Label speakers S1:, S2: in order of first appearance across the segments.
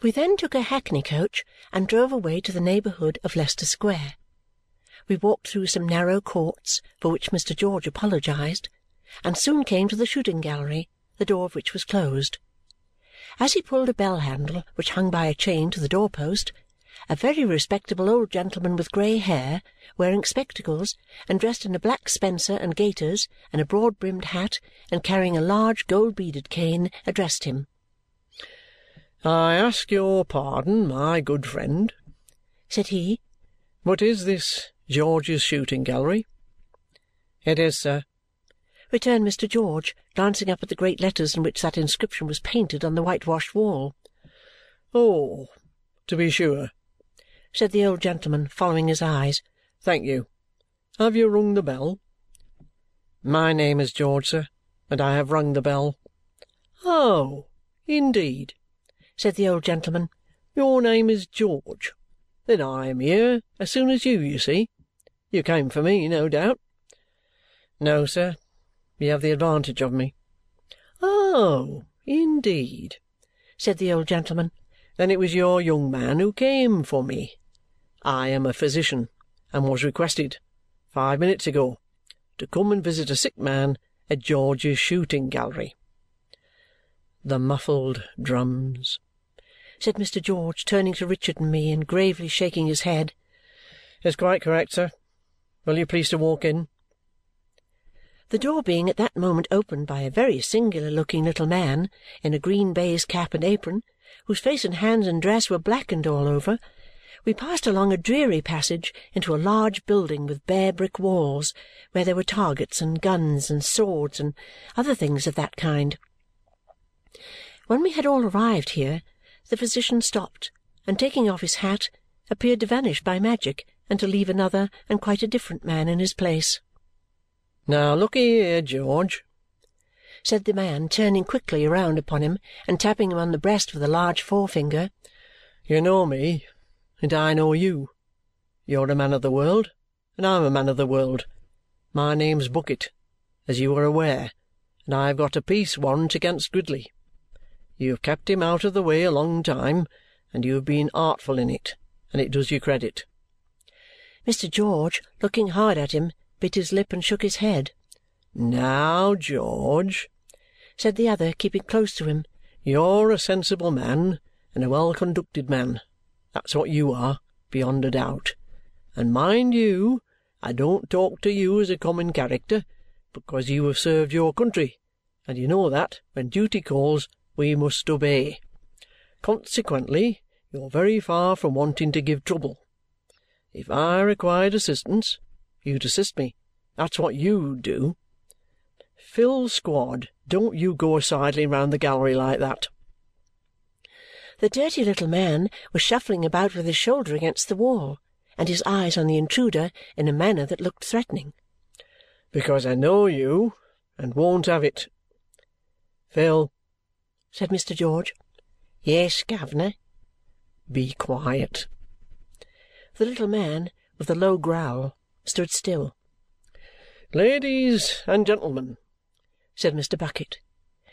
S1: We then took a hackney coach and drove away to the neighbourhood of Leicester Square. We walked through some narrow courts, for which Mr. George apologized, and soon came to the shooting gallery, the door of which was closed. As he pulled a bell handle which hung by a chain to the door post, a very respectable old gentleman with grey hair, wearing spectacles, and dressed in a black spencer and gaiters, and a broad-brimmed hat, and carrying a large gold-beaded cane, addressed him.
S2: "I ask your pardon, my good friend,"
S1: said he,
S2: "but is this George's shooting gallery?"
S3: "It is, sir,"
S1: returned Mr. George, glancing up at the great letters in which that inscription was painted on the whitewashed wall.
S2: "Oh, to be sure!"
S1: said the old gentleman, following his eyes.
S2: "Thank you. Have you rung the bell?"
S3: "My name is George, sir, and I have rung the bell."
S2: "Oh, indeed!"
S1: Said the old gentleman.
S2: "Your name is George. Then I am here as soon as you, you see. You came for me, no doubt?"
S3: "No, sir. You have the advantage of me."
S2: "Oh, indeed!" said the old gentleman. Then it was your young man who came for me. I am a physician and was requested, five minutes ago, to come and visit a sick man at George's shooting gallery."
S3: The muffled drums,
S1: said Mr. George, turning to Richard and me and gravely shaking his head.
S3: "Is quite correct, sir. Will you please to walk in?"
S1: The door being at that moment opened by a very singular-looking little man in a green baize cap and apron whose face and hands and dress were blackened all over, we passed along a dreary passage into a large building with bare brick walls, where there were targets and guns and swords and other things of that kind. When we had all arrived here, the physician stopped, and taking off his hat, appeared to vanish by magic and to leave another and quite a different man in his place.
S2: "Now look'ee here, George,"
S1: said the man, turning quickly round upon him and tapping him on the breast with a large forefinger.
S2: "You know me, and I know you. You're a man of the world, and I'm a man of the world. My name's Bucket, as you are aware, and I have got a peace warrant against Gridley. You have kept him out of the way a long time, and you have been artful in it, and it does you credit."
S1: Mr. George, looking hard at him, bit his lip and shook his head.
S2: "Now, George,"
S1: said the other, keeping close to him,
S2: "you're a sensible man and a well conducted man. That's what you are, beyond a doubt. And mind you, I don't talk to you as a common character, because you have served your country, and you know that, when duty calls, we must obey. Consequently, you're very far from wanting to give trouble. If I required assistance, you'd assist me. That's what you'd do. Phil Squod, don't you go sidling round the gallery like that!"
S1: The dirty little man was shuffling about with his shoulder against the wall and his eyes on the intruder in a manner that looked threatening.
S2: "Because I know you and won't have it. Phil,"
S1: said Mr. George.
S2: "Yes, guv'ner." "Be quiet."
S1: The little man, with a low growl, stood still.
S2: "Ladies and gentlemen," said Mr. Bucket,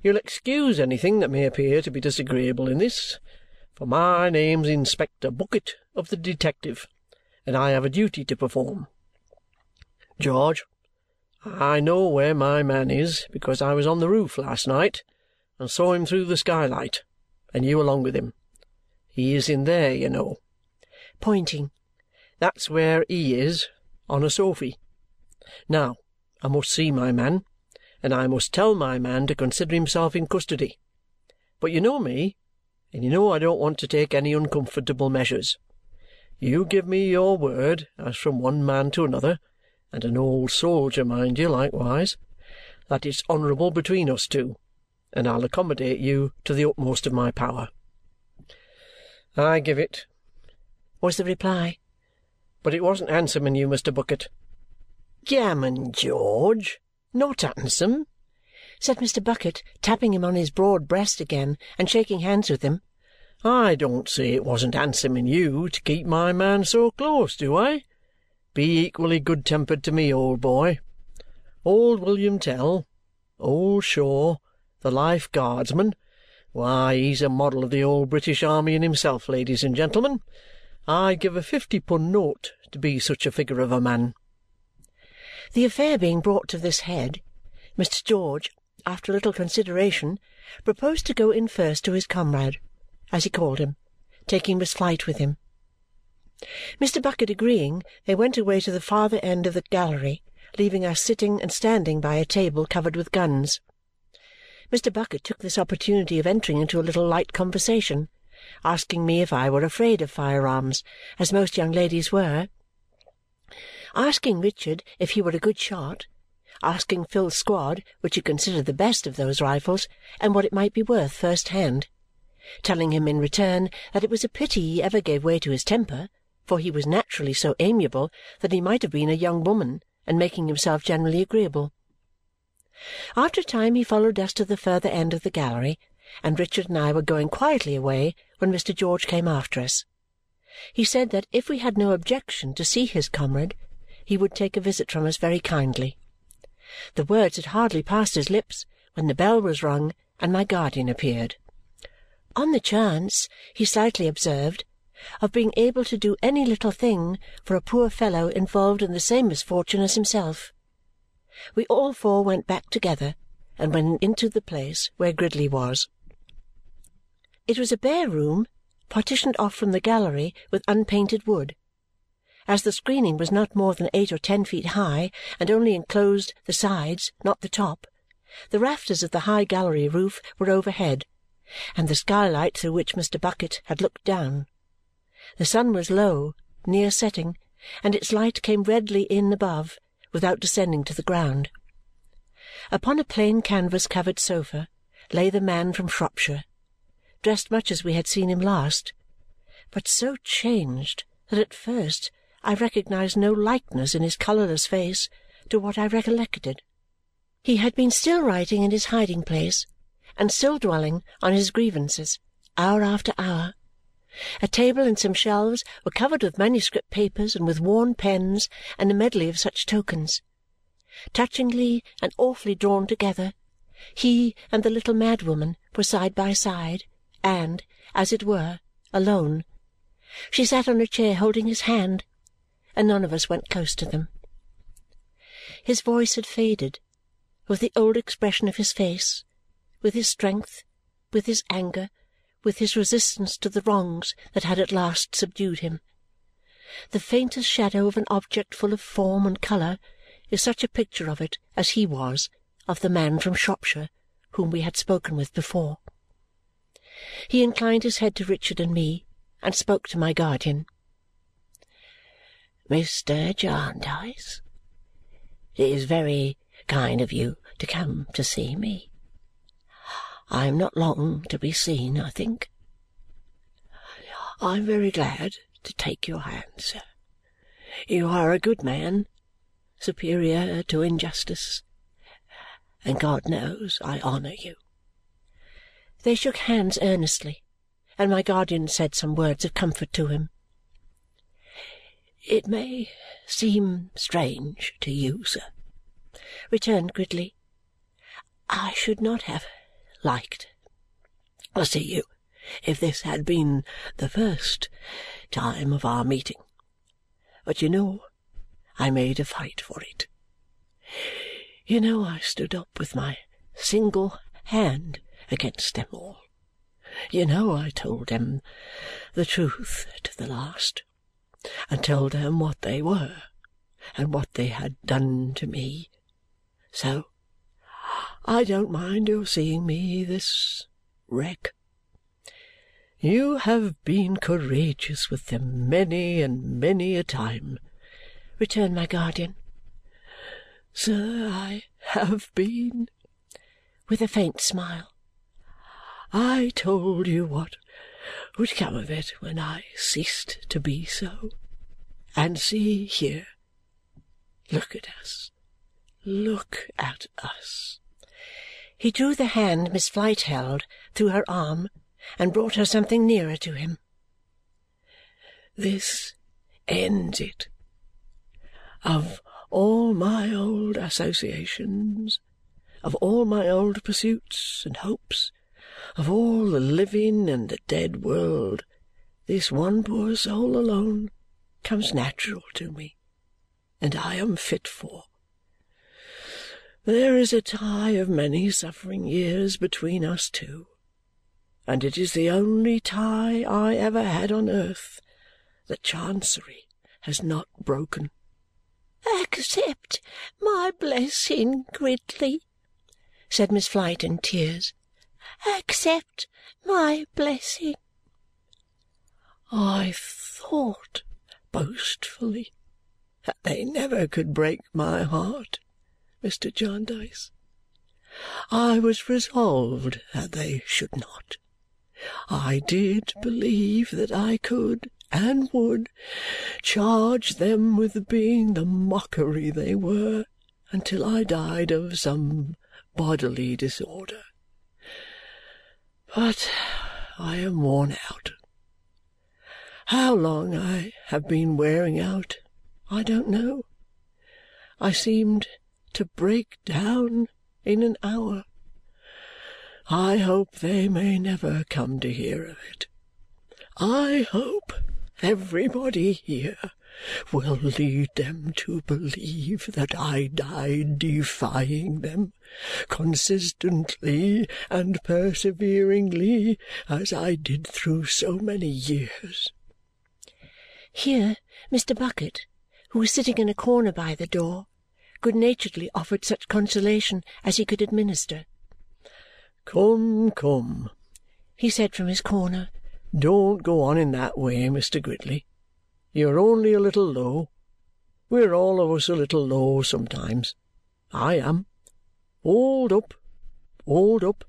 S2: "you'll excuse anything that may appear to be disagreeable in this, for my name's Inspector Bucket of the Detective, and I have a duty to perform. George, I know where my man is because I was on the roof last night and saw him through the skylight, and you along with him. He is in there, you know," pointing. "That's where he is, on a sofy. Now, I must see my man, and I must tell my man to consider himself in custody. But you know me, and you know I don't want to take any uncomfortable measures. You give me your word, as from one man to another, and an old soldier, mind you, likewise, that it's honourable between us two, and I'll accommodate you to the utmost of my power."
S3: "I give it,"
S1: was the reply.
S2: "But it wasn't handsome in you, Mr. Bucket."
S4: "Gammon, George! Not handsome!"
S1: said Mr. Bucket, tapping him on his broad breast again and shaking hands with him.
S2: "I don't say it wasn't handsome in you to keep my man so close, do I? Be equally good-tempered to me, old boy. Old William Tell, old Shaw, the Life Guardsman, Why, he's a model of the old British Army in himself, ladies and gentlemen. I'd give a fifty pun note to be such a figure of a man.
S1: The affair being brought to this head, Mr. George, after a little consideration, proposed to go in first to his comrade, as he called him, taking Miss Flite with him. Mr. Bucket agreeing, they went away to the farther end of the gallery, leaving us sitting and standing by a table covered with guns. Mr. Bucket took this opportunity of entering into a little light conversation, asking me if I were afraid of firearms, as most young ladies were, asking Richard if he were a good shot, asking Phil Squod which he considered the best of those rifles and what it might be worth first hand, telling him in return that it was a pity he ever gave way to his temper, for he was naturally so amiable that he might have been a young woman and making himself generally agreeable. After a time he followed us to the further end of the gallery, and Richard and I were going quietly away when Mr. George came after us. He said that if we had no objection to see his comrade, he would take a visit from us very kindly. The words had hardly passed his lips when the bell was rung and my guardian appeared. On the chance, he slightly observed, of being able to do any little thing for a poor fellow involved in the same misfortune as himself. We all four went back together and went into the place where Gridley was. It was a bare room, partitioned off from the gallery with unpainted wood. As the screening was not more than eight or ten feet high and only enclosed the sides, not the top, the rafters of the high gallery roof were overhead, and the skylight through which Mr. Bucket had looked down. The sun was low, near setting, and its light came redly in above without descending to the ground. Upon a plain canvas-covered sofa lay the man from Shropshire, dressed much as we had seen him last, but so changed that at first I recognized no likeness in his colourless face to what I recollected. He had been still writing in his hiding-place and still dwelling on his grievances, hour after hour. A table and some shelves were covered with manuscript papers and with worn pens and a medley of such tokens. Touchingly and awfully drawn together, he and the little mad woman were side by side and, as it were, alone. She sat on a chair holding his hand, and none of us went close to them. His voice had faded, with the old expression of his face, with his strength, with his anger, with his resistance to the wrongs that had at last subdued him. The faintest shadow of an object full of form and colour is such a picture of it as he was of the man from Shropshire whom we had spoken with before. He inclined his head to Richard and me and spoke to my guardian.
S5: "Mr. Jarndyce, it is very kind of you to come to see me. I am not long to be seen, I think. I am very glad to take your hand, sir. You are a good man, superior to injustice, and God knows I honour you.
S1: They shook hands earnestly, and my guardian said some words of comfort to him.
S5: "It may seem strange to you, sir," returned Gridley. "I should not have liked see you if this had been the first time of our meeting. But you know I made a fight for it. You know I stood up with my single hand against them all. You know I told them the truth to the last, and told them what they were and what they had done to me. So I don't mind your seeing me this wreck.
S2: You have been courageous with them many and many a time,
S1: returned my guardian.
S2: Sir, I have been,
S1: with a faint smile.
S2: I told you what would come of it when I ceased to be so. And see here. Look at us. Look at us.
S1: He drew the hand Miss Flite held through her arm and brought her something nearer to him.
S2: This ends it. Of all my old associations, of all my old pursuits and hopes, of all the living and the dead world, this one poor soul alone comes natural to me, and I am fit for. There is a tie of many suffering years between us two, and it is the only tie I ever had on earth that Chancery has not broken.
S5: Accept my blessing, Gridley, said Miss Flite in tears. Accept my blessing.
S2: I thought boastfully that they never could break my heart, Mr. Jarndyce. I was resolved that they should not. I did believe that I could and would charge them with being the mockery they were until I died of some bodily disorder. But I am worn out. How long I have been wearing out, I don't know. I seemed to break down in an hour. I hope they may never come to hear of it. I hope everybody here will lead them to believe that I died defying them consistently and perseveringly as I did through so many years.
S1: Here Mr. Bucket, who was sitting in a corner by the door, good naturedly offered such consolation as he could administer.
S2: Come, come,
S1: he said from his corner.
S2: Don't go on in that way, Mr. Gridley. You're only a little low. We're all of us a little low sometimes. I am. Hold up, hold up.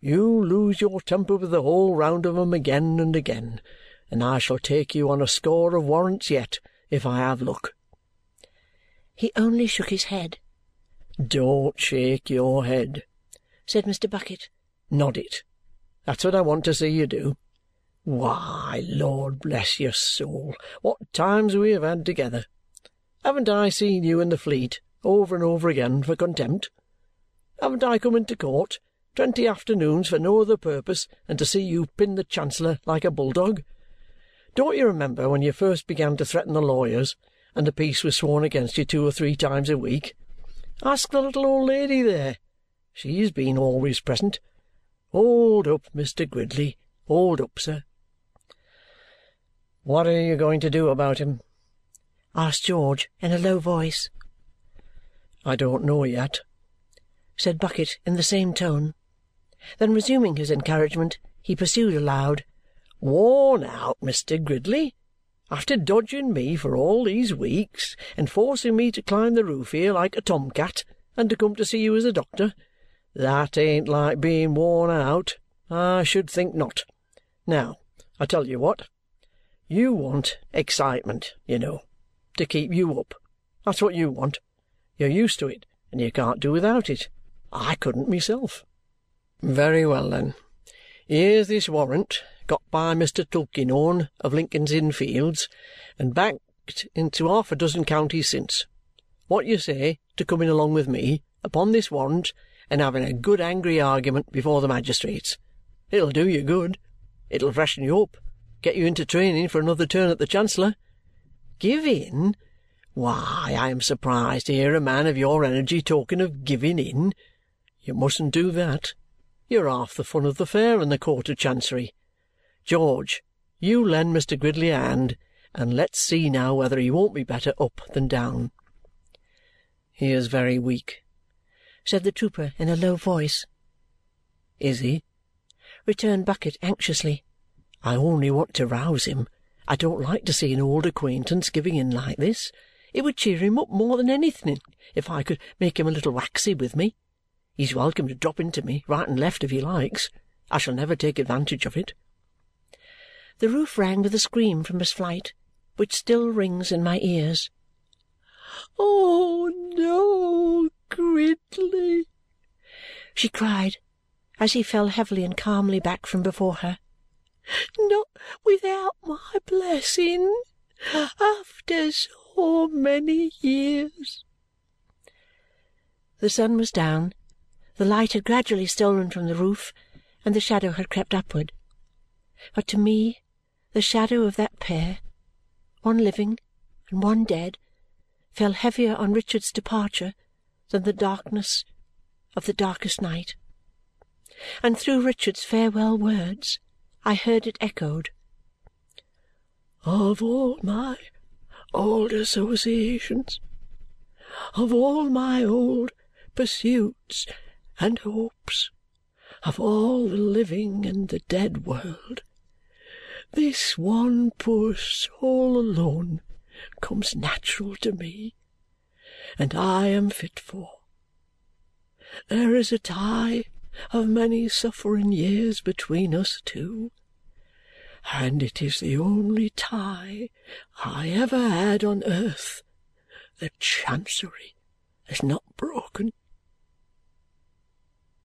S2: You lose your temper with the whole round of 'em again and again, and I shall take you on a score of warrants yet, if I have luck.
S1: He only shook his head.
S2: Don't shake your head,
S1: said Mr. Bucket.
S2: Nod it. That's what I want to see you do. Why, Lord bless your soul, what times we have had together! Haven't I seen you in the Fleet over and over again for contempt? Haven't I come into court twenty afternoons for no other purpose than to see you pin the Chancellor like a bulldog? Don't you remember when you first began to threaten the lawyers and the peace was sworn against you two or three times a week? Ask the little old lady there. She's been always present. Hold up, Mr. Gridley, hold up, sir. What are you going to do about him?
S1: asked George in a low voice.
S2: I don't know yet,
S1: said Bucket in the same tone. Then resuming his encouragement, he pursued aloud,
S2: Worn out, Mr. Gridley? After dodging me for all these weeks and forcing me to climb the roof here like a tomcat and to come to see you as a doctor? That ain't like being worn out. I should think not. Now, I tell you what. You want excitement, you know, to keep you up. That's what you want. You're used to it, and you can't do without it. I couldn't myself. Very well, then. Here's this warrant got by Mr. Tulkinghorn of Lincoln's Inn Fields and backed into half a dozen counties since. What you say to coming along with me upon this warrant and having a good angry argument before the magistrates? It'll do you good. It'll freshen you up get you into training for another turn at the Chancellor. Give in? Why, I am surprised to hear a man of your energy talking of giving in. You mustn't do that. You're half the fun of the fair in the Court of Chancery. George, you lend Mr. Gridley a hand, and let's see now whether he won't be better up than down. He is very weak,
S1: said the trooper in a low voice.
S2: Is he?
S1: returned Bucket anxiously.
S2: I only want to rouse him. I don't like to see an old acquaintance giving in like this. It would cheer him up more than anything if I could make him a little waxy with me. He's welcome to drop into me, right and left, if he likes. I shall never take advantage of it.
S1: The roof rang with a scream from Miss Flite, which still rings in my ears.
S5: Oh, no, Gridley!
S1: she cried as he fell heavily and calmly back from before her.
S5: Not without my blessing. After so many years.
S1: The sun was down, the light had gradually stolen from the roof, and the shadow had crept upward. But to me the shadow of that pair, one living and one dead, fell heavier on Richard's departure than the darkness of the darkest night. And through Richard's farewell words I heard it echoed.
S2: Of all my old associations, of all my old pursuits and hopes, of all the living and the dead world, this one poor soul alone comes natural to me, and I am fit for. There is a tie of many suffering years between us two, and it is the only tie I ever had on earth that Chancery has not broken.